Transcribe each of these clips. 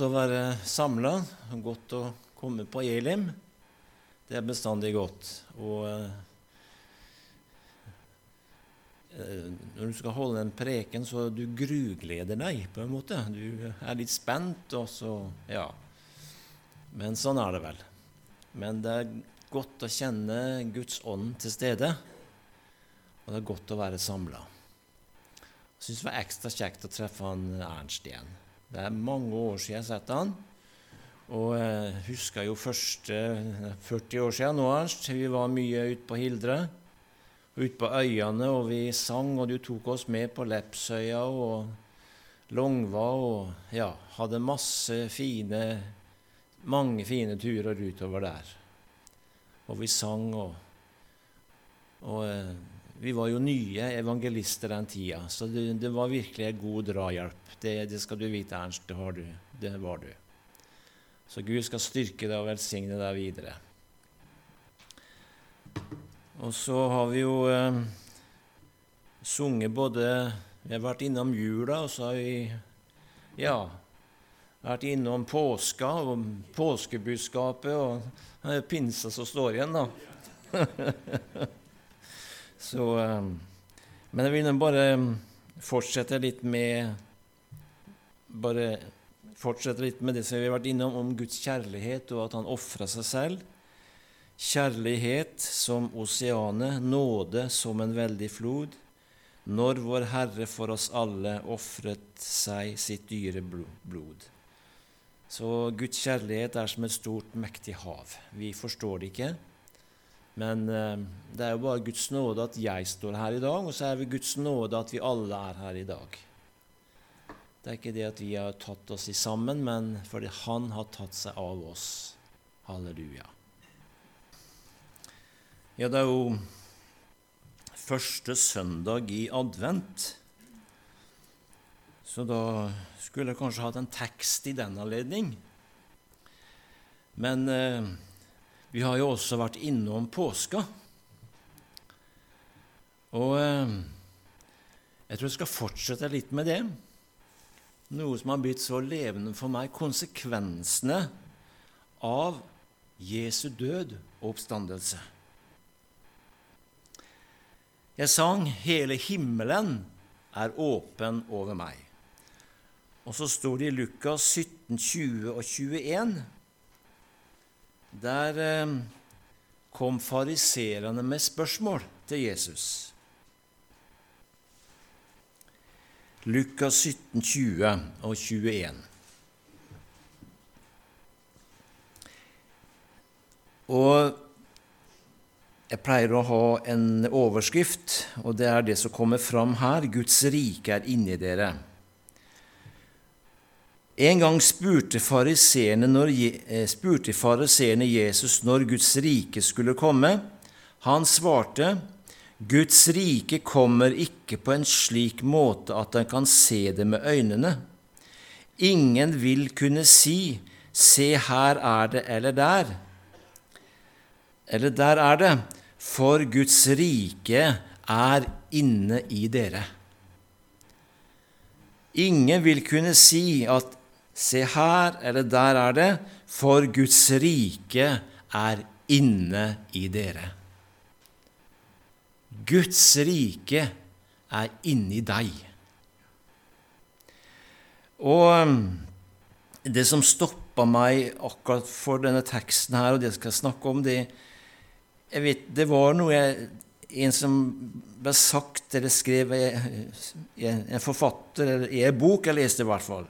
å være samla, godt å komme på Elim. Det er bestandig godt. Og eh, når du skal holde en preken, så du grugleder deg på en måte. Du er litt spent, og så Ja. Men sånn er det vel. Men det er godt å kjenne Guds ånd til stede, og det er godt å være samla. Jeg syns det var ekstra kjekt å treffe han Ernst igjen. Det er mange år siden jeg har sett han. Og jeg husker jo første 40 år siden nå, Ernst. Vi var mye ute på Hildre. Ute på øyene, og vi sang, og du tok oss med på Lepsøya og Longva og ja, hadde masse fine mange fine turer utover der. Og vi sang, og, og eh, vi var jo nye evangelister den tida, så det, det var virkelig en god drahjelp. Det, det, skal du vite, Ernst. Det, har du. det var du. Så Gud skal styrke deg og velsigne deg videre. Og så har vi jo eh, sunget både Vi har vært innom jula, og så har vi ja, vært innom påska og påskebudskapet, og det er pinsa som står igjen, da. Så, eh, men jeg vil bare fortsette litt med bare fortsette litt med det som vi har vært innom, om Guds kjærlighet og at Han ofra seg selv. Kjærlighet som oseanet, nåde som en veldig flod. Når Vår Herre for oss alle ofret seg sitt dyre blod. Så Guds kjærlighet er som et stort, mektig hav. Vi forstår det ikke. Men eh, det er jo bare Guds nåde at jeg står her i dag, og så er det Guds nåde at vi alle er her i dag. Det er ikke det at vi har tatt oss i sammen, men fordi Han har tatt seg av oss. Halleluja. Ja, det er jo første søndag i advent, så da skulle jeg kanskje hatt en tekst i den anledning. Men eh, vi har jo også vært innom påska. Og eh, jeg tror jeg skal fortsette litt med det. Noe som har blitt så levende for meg. Konsekvensene av Jesu død og oppstandelse. Jeg sang 'Hele himmelen er åpen over meg'. Og så står det i Lukas 17, 20 og 21 der eh, kom fariserene med spørsmål til Jesus. Lukas 17, 20 og 21. Og jeg pleier å ha en overskrift, og det er det som kommer fram her. Guds rike er inni dere. En gang eh, spurte fariseerne Jesus når Guds rike skulle komme. Han svarte, Guds rike kommer ikke på en slik måte at en kan se det med øynene. Ingen vil kunne si, se her er det, eller der. Eller der er det, for Guds rike er inne i dere. Ingen vil kunne si at Se her eller der er det, for Guds rike er inne i dere. Guds rike er inni deg. Og um, det som stoppa meg akkurat for denne teksten her, og det jeg skal snakke om, det, vet, det var noe jeg, en som ble sagt eller skrev i en forfatter eller i en bok jeg leste, i hvert fall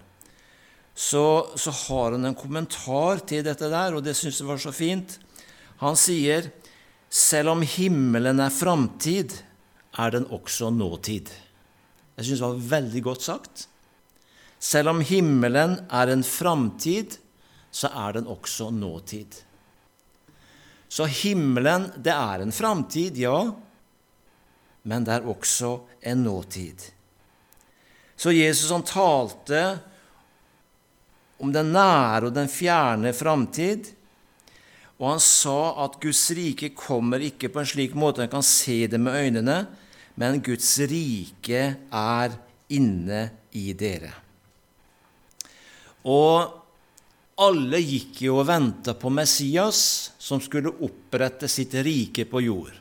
så, så har han en kommentar til dette der, og det syns jeg var så fint. Han sier selv om himmelen er framtid, er den også nåtid. Jeg syns det var veldig godt sagt. Selv om himmelen er en framtid, så er den også nåtid. Så himmelen, det er en framtid, ja, men det er også en nåtid. Så Jesus han talte om den nære og den fjerne framtid. Og han sa at Guds rike kommer ikke på en slik måte en kan se det med øynene, men Guds rike er inne i dere. Og alle gikk jo og venta på Messias, som skulle opprette sitt rike på jord.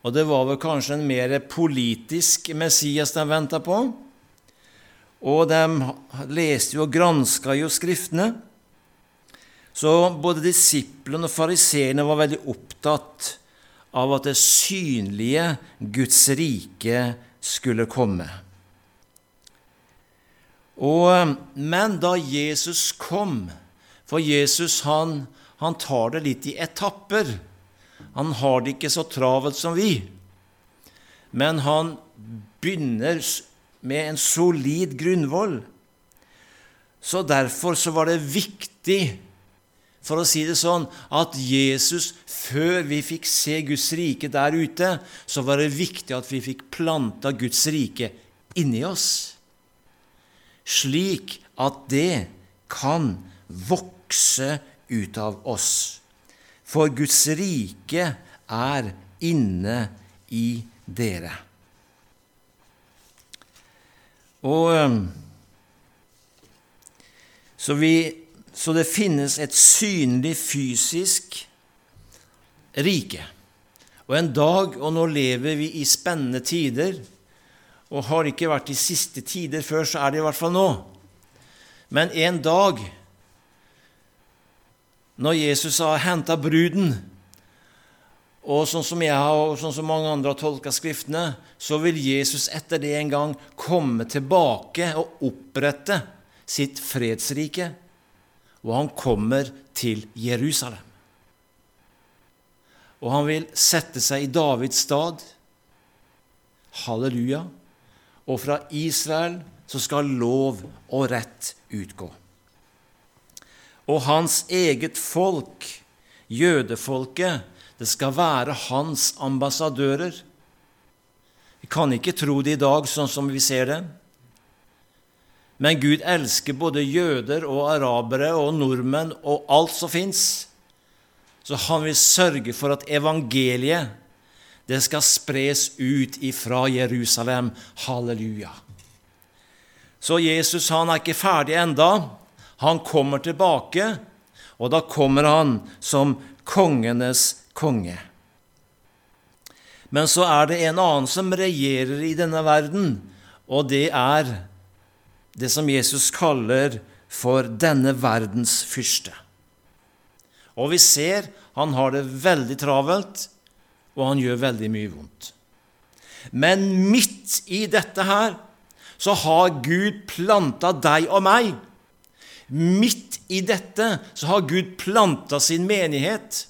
Og det var vel kanskje en mer politisk Messias de venta på. Og de leste jo og granska jo Skriftene. Så både disiplene og fariseerne var veldig opptatt av at det synlige Guds rike skulle komme. Og, men da Jesus kom For Jesus han, han tar det litt i etapper. Han har det ikke så travelt som vi. Men han begynner med en solid grunnvoll. Så derfor så var det viktig, for å si det sånn, at Jesus, før vi fikk se Guds rike der ute, så var det viktig at vi fikk planta Guds rike inni oss slik at det kan vokse ut av oss. For Guds rike er inne i dere. Og så, vi, så det finnes et synlig fysisk rike. Og en dag, og nå lever vi i spennende tider, og har ikke vært i siste tider før, så er det i hvert fall nå. Men en dag, når Jesus har henta bruden, og sånn som jeg og sånn som mange andre har tolka Skriftene, så vil Jesus etter det en gang komme tilbake og opprette sitt fredsrike. Og han kommer til Jerusalem. Og han vil sette seg i Davids stad. Halleluja og fra Israel så skal lov og rett utgå. Og hans eget folk, jødefolket, det skal være hans ambassadører. Vi kan ikke tro det i dag sånn som vi ser det. Men Gud elsker både jøder og arabere og nordmenn og alt som fins. Så han vil sørge for at evangeliet det skal spres ut ifra Jerusalem. Halleluja. Så Jesus han er ikke ferdig enda. Han kommer tilbake, og da kommer han som kongenes konge. Men så er det en annen som regjerer i denne verden, og det er det som Jesus kaller for denne verdens fyrste. Og vi ser han har det veldig travelt og han gjør veldig mye vondt. Men midt i dette her så har Gud planta deg og meg. Midt i dette så har Gud planta sin menighet.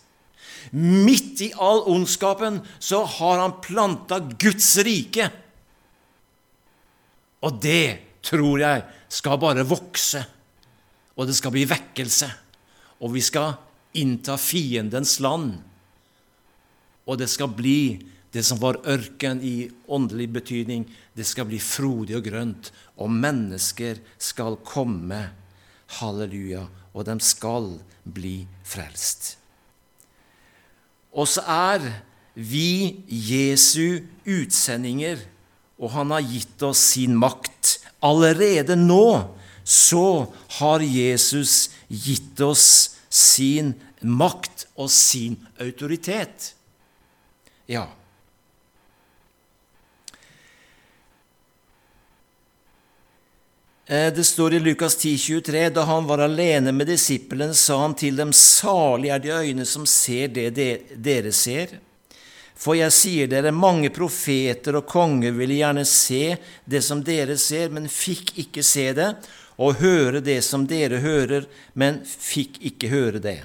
Midt i all ondskapen så har han planta Guds rike. Og det tror jeg skal bare vokse, og det skal bli vekkelse. Og vi skal innta fiendens land og det skal bli det som var ørken i åndelig betydning, det skal bli frodig og grønt, og mennesker skal komme. Halleluja. Og de skal bli frelst. Og så er vi Jesu utsendinger, og han har gitt oss sin makt. Allerede nå så har Jesus gitt oss sin makt og sin autoritet. Ja. Det står i Lukas 10, 23, da han var alene med disiplene, sa han til dem, salig er de øyne som ser det dere ser. For jeg sier dere, mange profeter og konger ville gjerne se det som dere ser, men fikk ikke se det, og høre det som dere hører, men fikk ikke høre det.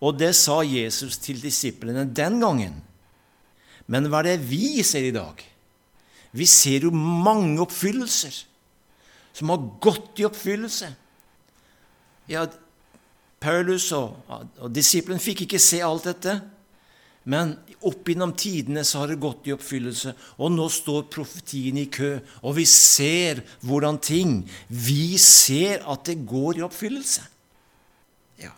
Og det sa Jesus til disiplene den gangen. Men hva er det vi ser i dag? Vi ser jo mange oppfyllelser som har gått i oppfyllelse. Ja, Paulus og, og disiplene fikk ikke se alt dette, men opp gjennom tidene så har det gått i oppfyllelse, og nå står profetien i kø, og vi ser hvordan ting Vi ser at det går i oppfyllelse. Ja.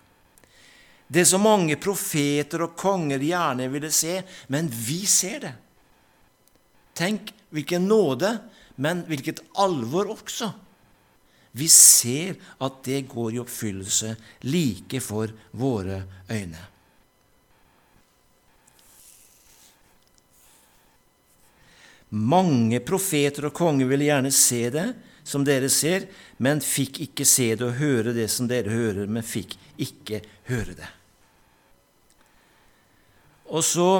Det som mange profeter og konger gjerne ville se, men vi ser det. Tenk hvilken nåde, men hvilket alvor også. Vi ser at det går i oppfyllelse like for våre øyne. Mange profeter og konger ville gjerne se det som dere ser, men fikk ikke se det og høre det som dere hører, men fikk ikke høre det. Og så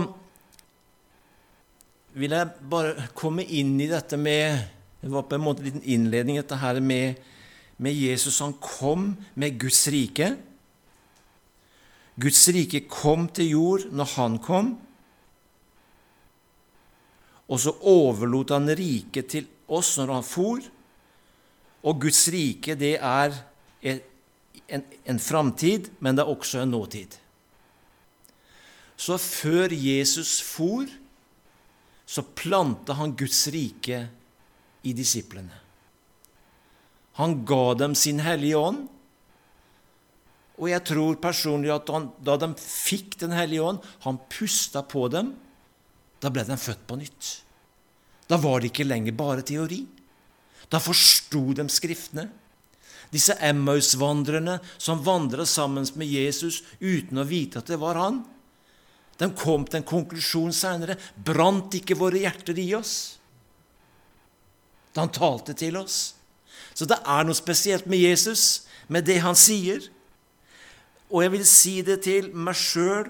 vil jeg bare komme inn i dette med Det var på en måte en liten innledning, dette her med, med Jesus. Han kom med Guds rike. Guds rike kom til jord når han kom. Og så overlot han riket til oss når han for. Og Guds rike, det er en, en framtid, men det er også en nåtid. Så før Jesus for, så planta han Guds rike i disiplene. Han ga dem sin Hellige Ånd. Og jeg tror personlig at han, da de fikk Den hellige ånd, han pusta på dem, da ble de født på nytt. Da var det ikke lenger bare teori. Da forsto de Skriftene. Disse Emmaus-vandrerne som vandra sammen med Jesus uten å vite at det var han. De kom til en konklusjon seinere. Brant ikke våre hjerter i oss da han talte til oss? Så det er noe spesielt med Jesus, med det han sier. Og jeg vil si det til meg sjøl,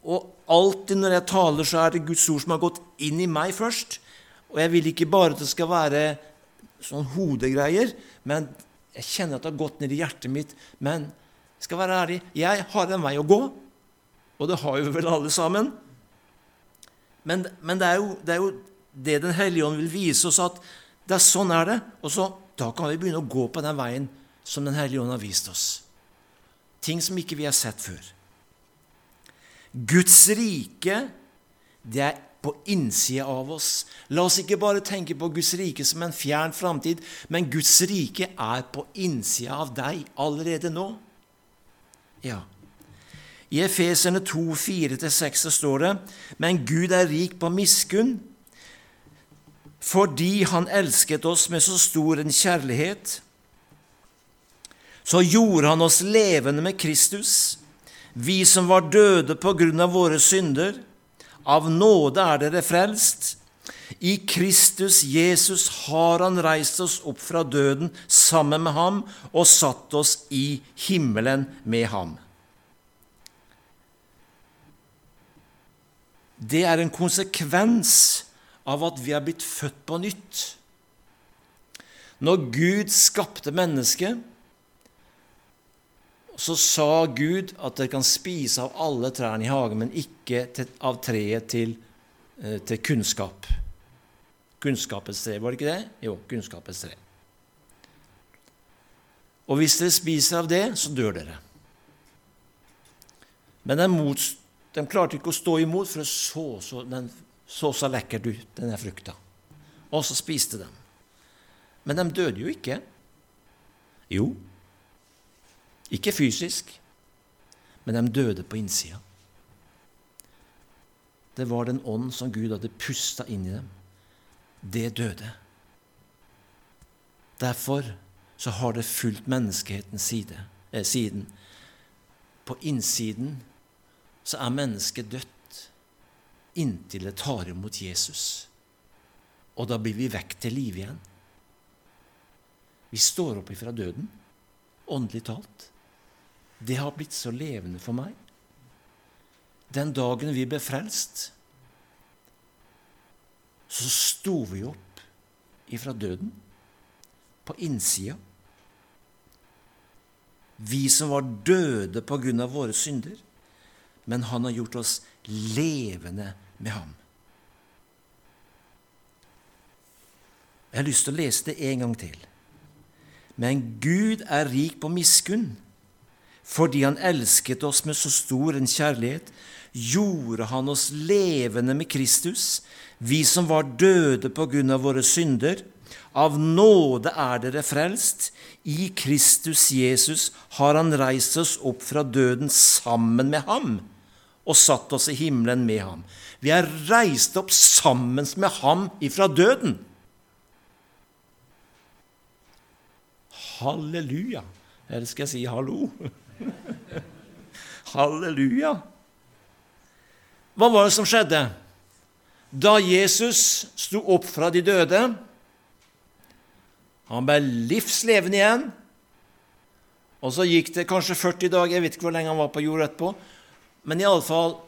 og alltid når jeg taler, så er det Guds ord som har gått inn i meg først. Og jeg vil ikke bare at det skal være sånn hodegreier, men jeg kjenner at det har gått ned i hjertet mitt. Men jeg skal være ærlig, jeg har en vei å gå. Og det har jo vel alle sammen. Men, men det, er jo, det, er jo, det Den hellige ånd vil vise oss, at det er sånn er det. Og så, da kan vi begynne å gå på den veien som Den hellige ånd har vist oss. Ting som ikke vi har sett før. Guds rike, det er på innsida av oss. La oss ikke bare tenke på Guds rike som en fjern framtid, men Guds rike er på innsida av deg allerede nå. Ja, i Efeserne 2, 4-6 står det:" Men Gud er rik på miskunn, fordi Han elsket oss med så stor en kjærlighet. Så gjorde Han oss levende med Kristus, vi som var døde på grunn av våre synder. Av nåde er dere frelst. I Kristus Jesus har Han reist oss opp fra døden sammen med ham og satt oss i himmelen med ham. det er en konsekvens av at vi er blitt født på nytt. Når Gud skapte mennesket, så sa Gud at dere kan spise av alle trærne i hagen, men ikke av treet til, eh, til, kunnskap. Kunnskapets tre, var det ikke det? Jo, kunnskapets tre. Og hvis dere spiser av det, så dør dere. Men den mot, de klarte ikke å stå imot, for så så, den så, så lekkert ut, denne frukta. Og så spiste de. Men de døde jo ikke. Jo, ikke fysisk, men de døde på innsida. Det var den ånd som Gud hadde pusta inn i dem. Det døde. Derfor så har det fulgt menneskehetens side, eh, siden. På innsiden så er mennesket dødt inntil det tar imot Jesus. Og da blir vi vekk til liv igjen. Vi står opp ifra døden, åndelig talt. Det har blitt så levende for meg. Den dagen vi ble frelst, så sto vi opp ifra døden, på innsida. Vi som var døde på grunn av våre synder men han har gjort oss levende med ham. Jeg har lyst til å lese det en gang til. Men Gud er rik på miskunn. Fordi Han elsket oss med så stor en kjærlighet, gjorde Han oss levende med Kristus, vi som var døde på grunn av våre synder. Av nåde er dere frelst. I Kristus Jesus har Han reist oss opp fra døden sammen med ham og satt oss i himmelen med ham. Vi er reist opp sammen med ham ifra døden. Halleluja. Eller skal jeg si hallo? Halleluja. Hva var det som skjedde? Da Jesus sto opp fra de døde Han ble livslevende igjen. Og så gikk det kanskje 40 dager, jeg vet ikke hvor lenge han var på jord etterpå. Men iallfall,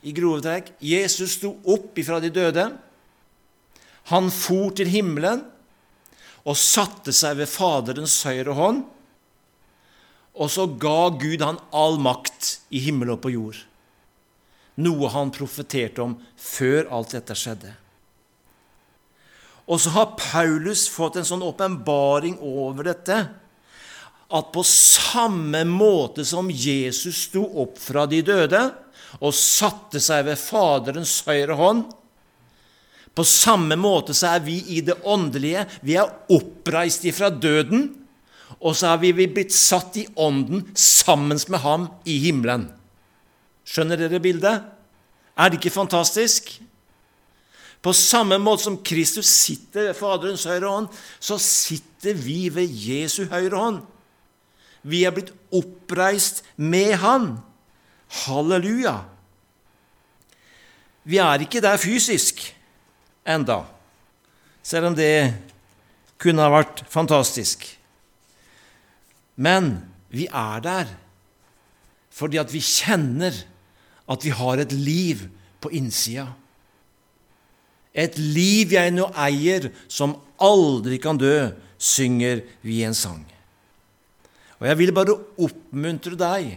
i grove trekk Jesus sto opp ifra de døde. Han for til himmelen og satte seg ved Faderens høyre hånd. Og så ga Gud han all makt i himmel og på jord. Noe han profeterte om før alt dette skjedde. Og så har Paulus fått en sånn åpenbaring over dette at på samme måte som Jesus sto opp fra de døde og satte seg ved Faderens høyre hånd, på samme måte så er vi i det åndelige. Vi er oppreist ifra døden, og så er vi blitt satt i ånden sammen med ham i himmelen. Skjønner dere bildet? Er det ikke fantastisk? På samme måte som Kristus sitter ved Faderens høyre hånd, så sitter vi ved Jesu høyre hånd. Vi er blitt oppreist med Han. Halleluja! Vi er ikke der fysisk enda, selv om det kunne ha vært fantastisk. Men vi er der fordi at vi kjenner at vi har et liv på innsida. Et liv jeg nå eier, som aldri kan dø, synger vi en sang. Og jeg vil bare oppmuntre deg,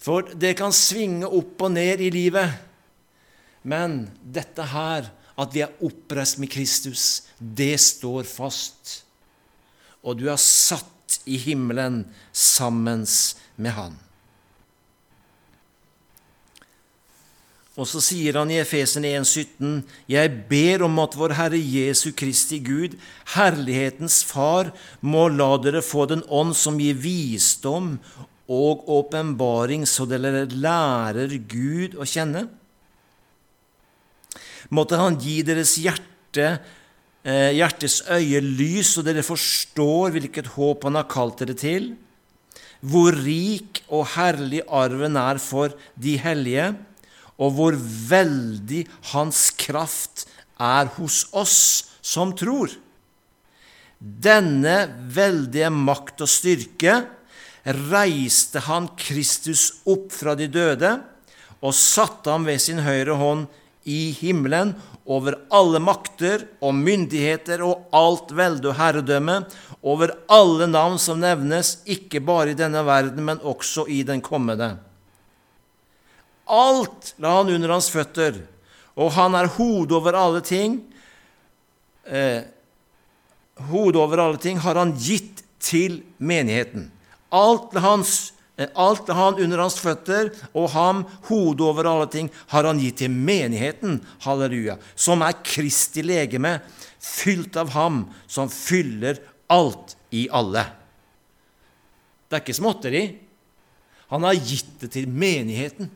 for det kan svinge opp og ned i livet. Men dette her at vi er oppreist med Kristus, det står fast. Og du er satt i himmelen sammen med Han. Og så sier han i Efesen 1,17.: Jeg ber om at vår Herre Jesu Kristi Gud, herlighetens Far, må la dere få den ånd som gir visdom og åpenbaring, så dere lærer Gud å kjenne Måtte Han gi deres hjerte, eh, hjertes øye lys, så dere forstår hvilket håp Han har kalt dere til, hvor rik og herlig arven er for de hellige, og hvor veldig Hans kraft er hos oss som tror. Denne veldige makt og styrke reiste han Kristus opp fra de døde og satte ham ved sin høyre hånd i himmelen over alle makter og myndigheter og alt velde og herredømme, over alle navn som nevnes, ikke bare i denne verden, men også i den kommende. Alt la han under hans føtter, og han er hodet over alle ting. Eh, hodet over alle ting har han gitt til menigheten. Alt la hans Eh, alt han under hans føtter, og ham, hodet over alle ting, har han gitt til menigheten, halleluja, som er Kristi legeme, fylt av ham som fyller alt i alle. Det er ikke småtteri. Han har gitt det til menigheten.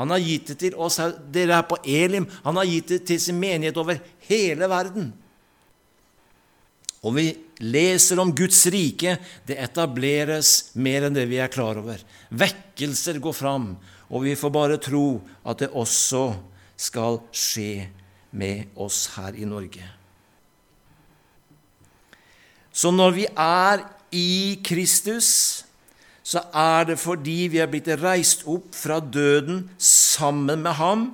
Han har gitt det til oss dere er på Elim. Han har gitt det til sin menighet over hele verden. Og vi leser om Guds rike. Det etableres mer enn det vi er klar over. Vekkelser går fram, og vi får bare tro at det også skal skje med oss her i Norge. Så når vi er i Kristus, så er det fordi vi er blitt reist opp fra døden sammen med ham,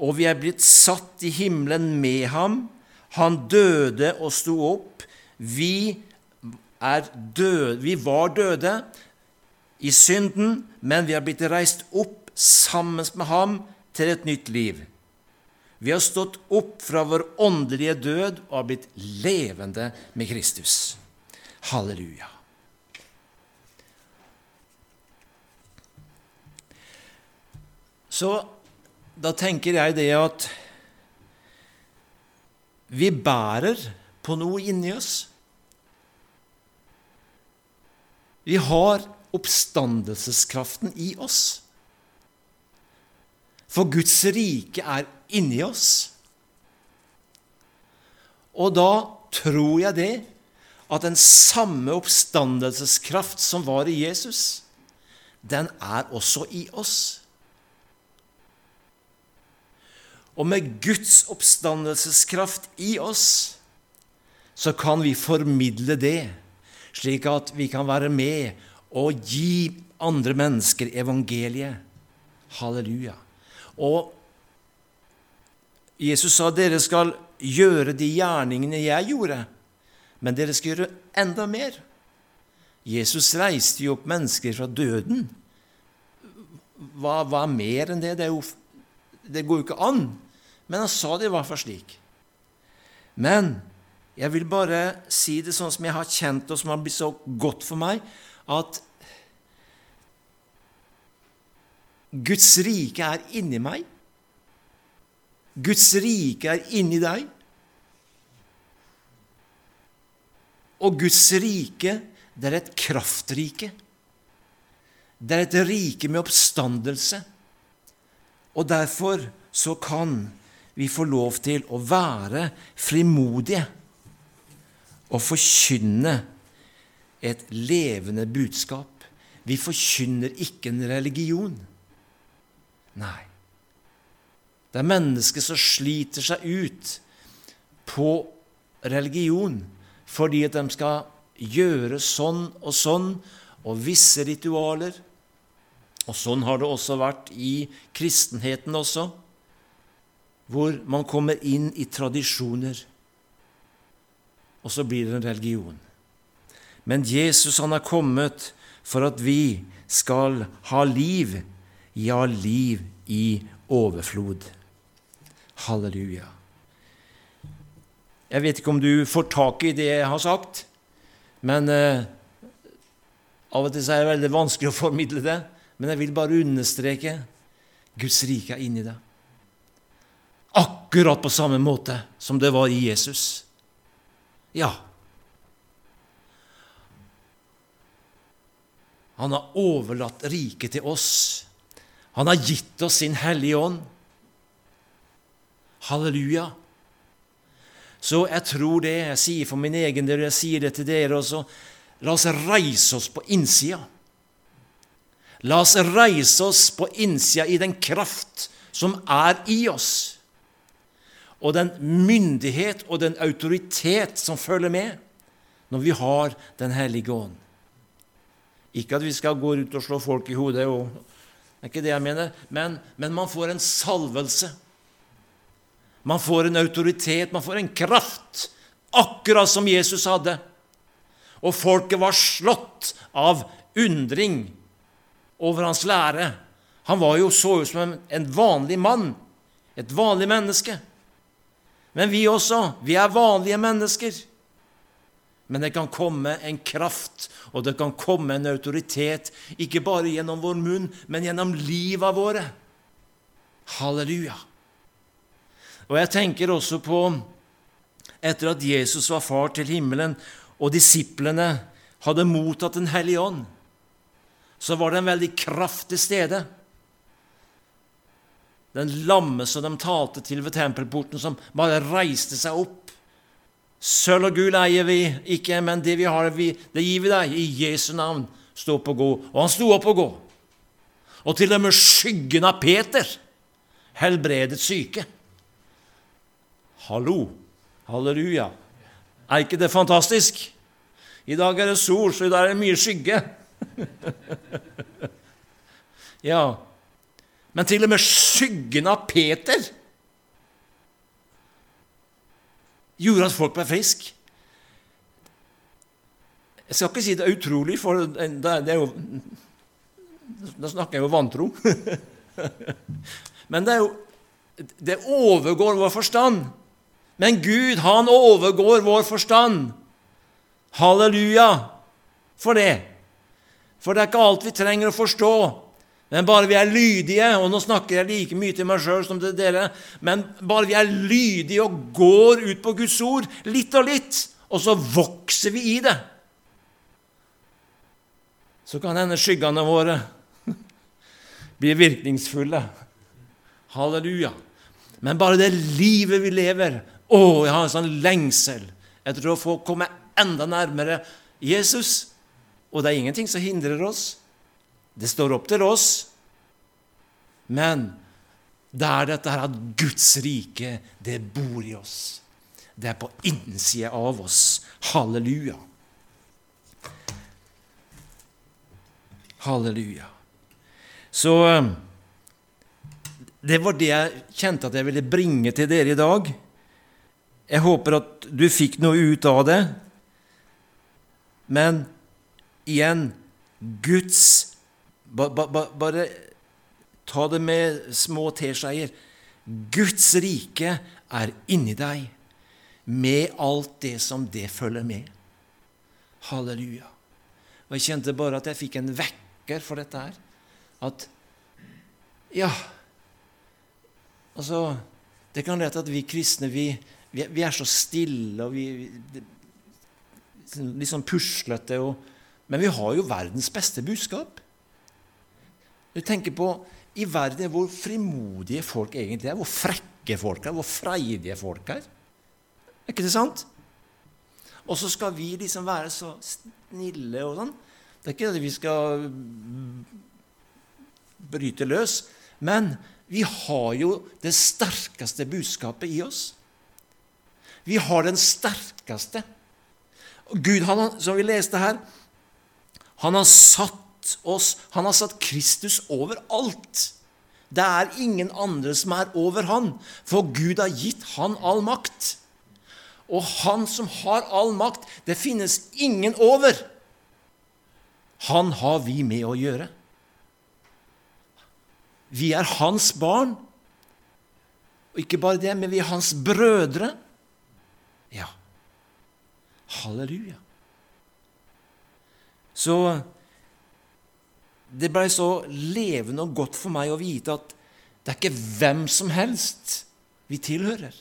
og vi er blitt satt i himmelen med ham. Han døde og sto opp vi, døde, vi var døde i synden, men vi har blitt reist opp sammen med ham til et nytt liv. Vi har stått opp fra vår åndelige død og har blitt levende med Kristus. Halleluja. Så da tenker jeg det at vi bærer på noe inni oss. Vi har oppstandelseskraften i oss. For Guds rike er inni oss. Og da tror jeg det at den samme oppstandelseskraft som var i Jesus, den er også i oss. Og med Guds oppstandelseskraft i oss, så kan vi formidle det, slik at vi kan være med og gi andre mennesker evangeliet. Halleluja. Og Jesus sa dere skal gjøre de gjerningene jeg gjorde, men dere skal gjøre enda mer. Jesus reiste jo opp mennesker fra døden. Hva, hva mer enn det? Det, jo, det, går jo ikke an. Men han sa det i hvert fall slik. Men jeg vil bare si det sånn som jeg har kjent og som har blitt så godt for meg, at Guds rike er inni meg. Guds rike er inni deg. Og Guds rike, det er et kraftrike. Det er et rike med oppstandelse. Og derfor så kan vi får lov til å være frimodige og forkynne et levende budskap. Vi forkynner ikke en religion. Nei. Det er mennesker som sliter seg ut på religion fordi at de skal gjøre sånn og sånn, og visse ritualer. Og sånn har det også vært i kristenheten også, hvor man kommer inn i tradisjoner, og så blir det en religion. Men Jesus han er kommet for at vi skal ha liv, ja, liv i overflod. Halleluja. Jeg vet ikke om du får tak i det jeg har sagt, men eh, av og til er det veldig vanskelig å formidle det. Men jeg vil bare understreke Guds rike er inni deg. Akkurat på samme måte som det var i Jesus. Ja. Han har overlatt riket til oss. Han har gitt oss sin Hellige Ånd. Halleluja. Så jeg tror det. Jeg sier for min egen del, jeg sier det til dere også. La oss reise oss på innsida. La oss reise oss på innsida i den kraft som er i oss, og den myndighet og den autoritet som følger med når vi har Den hellige ånd. Ikke at vi skal gå ut og slå folk i hodet, og, det er ikke det jeg mener, men, men man får en salvelse. Man får en autoritet, man får en kraft, akkurat som Jesus hadde. Og folket var slått av undring over hans lære. Han var jo så ut som en vanlig mann, et vanlig menneske. Men vi også, vi er vanlige mennesker. Men det kan komme en kraft, og det kan komme en autoritet, ikke bare gjennom vår munn, men gjennom livet våre. Halleluja. Og jeg tenker også på etter at Jesus var far til himmelen, og disiplene hadde mottatt Den hellige ånd, så var det en veldig kraft til stede. Den lamme som de talte til ved tempelporten, som bare reiste seg opp. Sølv og gull eier vi ikke, men det vi har, det gir vi deg. I Jesu navn. Stå opp og gå. Og han sto opp og gå. Og til og med skyggen av Peter helbredet syke. Hallo! Halleluja! Er ikke det fantastisk? I dag er det sol, så i dag er det mye skygge. ja, men til og med skyggen av Peter gjorde at folk ble friske. Jeg skal ikke si det er utrolig, for det er jo Da snakker jeg jo vantro. Men det er jo Det overgår vår forstand. Men Gud, han overgår vår forstand. Halleluja for det. For det er ikke alt vi trenger å forstå. Men bare vi er lydige, og nå snakker jeg like mye til meg sjøl som til dere, men bare vi er lydige og går ut på Guds ord, litt og litt, og så vokser vi i det, så kan hende skyggene våre bli virkningsfulle. Halleluja. Men bare det livet vi lever, å, jeg har en sånn lengsel etter å få komme enda nærmere Jesus. Og det er ingenting som hindrer oss. Det står opp til oss. Men det er dette her at Guds rike, det bor i oss. Det er på innsida av oss. Halleluja. Halleluja. Så eh, det var det jeg kjente at jeg ville bringe til dere i dag. Jeg håper at du fikk noe ut av det. Men igjen Guds ba, ba, ba, Bare ta det med små teskjeer. Guds rike er inni deg, med alt det som det følger med. Halleluja. Og Jeg kjente bare at jeg fikk en vekker for dette her. At Ja, altså Det kan lett at vi kristne vi, vi, vi er så stille og vi, vi Litt sånn puslete. Og, men vi har jo verdens beste budskap. Du tenker på i verden hvor frimodige folk egentlig er, hvor frekke folk er, hvor freidige folk er. Er ikke det sant? Og så skal vi liksom være så snille og sånn. Det er ikke at vi skal bryte løs, men vi har jo det sterkeste budskapet i oss. Vi har den sterkeste. Gud, han, som vi leste her, han har satt oss Han har satt Kristus over alt. Det er ingen andre som er over han, for Gud har gitt han all makt. Og han som har all makt, det finnes ingen over. Han har vi med å gjøre. Vi er hans barn. Og ikke bare det, men vi er hans brødre. Ja. Halleluja. Så det blei så levende og godt for meg å vite at det er ikke hvem som helst vi tilhører.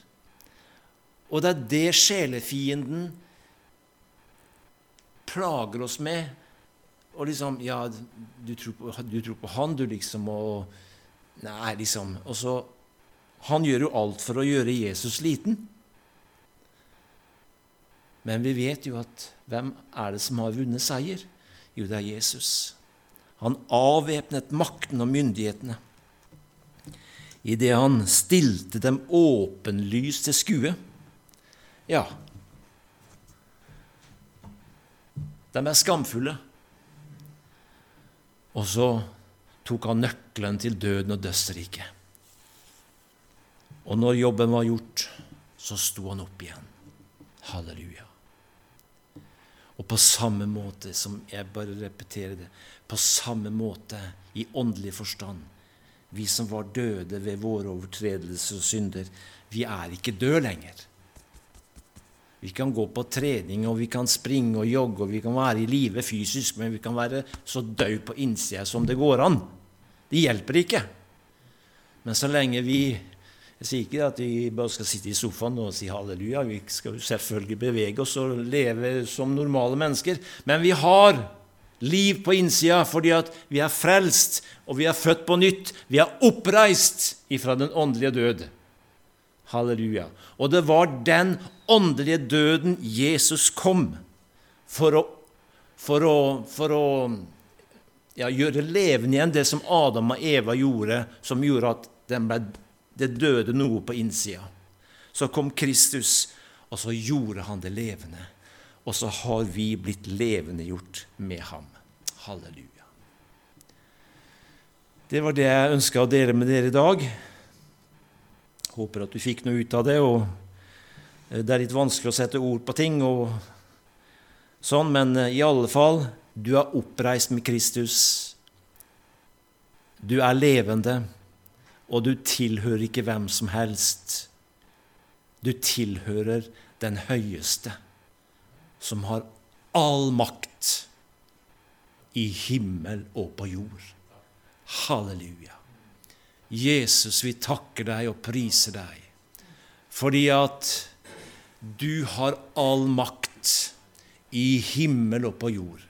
Og det er det sjelefienden plager oss med. Og liksom Ja, du tror på, du tror på han, du, liksom, og Nei, liksom Og så Han gjør jo alt for å gjøre Jesus liten. Men vi vet jo at hvem er det som har vunnet seier? Jo, det er Jesus. Han avvæpnet makten og myndighetene idet han stilte dem åpenlyst til skue. Ja, de er skamfulle. Og så tok han nøkkelen til døden og dødsriket. Og når jobben var gjort, så sto han opp igjen. Halleluja. Og på samme måte som jeg bare repeterer det, på samme måte i åndelig forstand Vi som var døde ved våre overtredelser og synder, vi er ikke døde lenger. Vi kan gå på trening, og vi kan springe og jogge, og vi kan være i live fysisk, men vi kan være så døde på innsida som det går an. Det hjelper ikke. Men så lenge vi jeg sier ikke at vi bare skal sitte i sofaen og si halleluja. Vi skal selvfølgelig bevege oss og leve som normale mennesker. Men vi har liv på innsida fordi at vi er frelst, og vi er født på nytt. Vi er oppreist ifra den åndelige død. Halleluja. Og det var den åndelige døden Jesus kom for å, for å, for å ja, gjøre levende igjen det som Adam og Eva gjorde, som gjorde at ble det døde noe på innsida. Så kom Kristus, og så gjorde han det levende. Og så har vi blitt levendegjort med ham. Halleluja. Det var det jeg ønska å dele med dere i dag. Håper at du fikk noe ut av det. og Det er litt vanskelig å sette ord på ting, og sånn, men eh, i alle fall du er oppreist med Kristus. Du er levende og du tilhører ikke hvem som helst. Du tilhører den høyeste, som har all makt i himmel og på jord. Halleluja. Jesus, vi takker deg og priser deg fordi at du har all makt i himmel og på jord.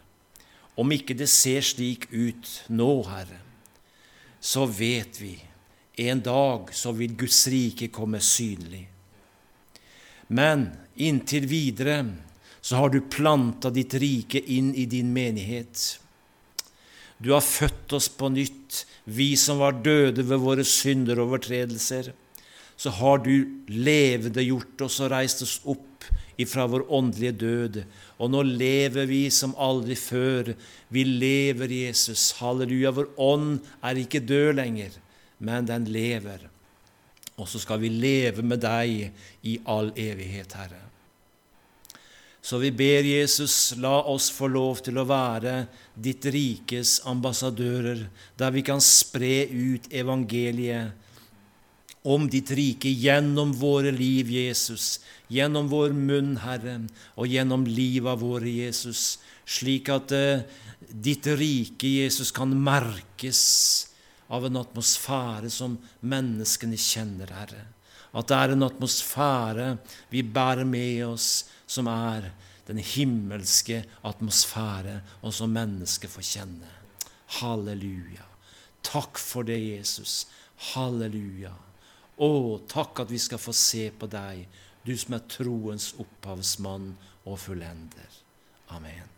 Om ikke det ser slik ut nå, Herre, så vet vi en dag så vil Guds rike komme synlig. Men inntil videre så har du planta ditt rike inn i din menighet. Du har født oss på nytt, vi som var døde ved våre synder og overtredelser. Så har du levende gjort oss og reist oss opp ifra vår åndelige død. Og nå lever vi som aldri før. Vi lever, Jesus. Halleluja. Vår ånd er ikke død lenger, men den lever. Og så skal vi leve med deg i all evighet, Herre. Så vi ber Jesus, la oss få lov til å være ditt rikes ambassadører, der vi kan spre ut evangeliet om ditt rike gjennom våre liv, Jesus, gjennom vår munn, Herre, og gjennom livet våre, Jesus, slik at uh, ditt rike, Jesus, kan merkes av en atmosfære som menneskene kjenner, Herre. At det er en atmosfære vi bærer med oss som er den himmelske atmosfære, og som mennesket får kjenne. Halleluja. Takk for det, Jesus. Halleluja. Å, takk at vi skal få se på deg, du som er troens opphavsmann og fullender. Amen.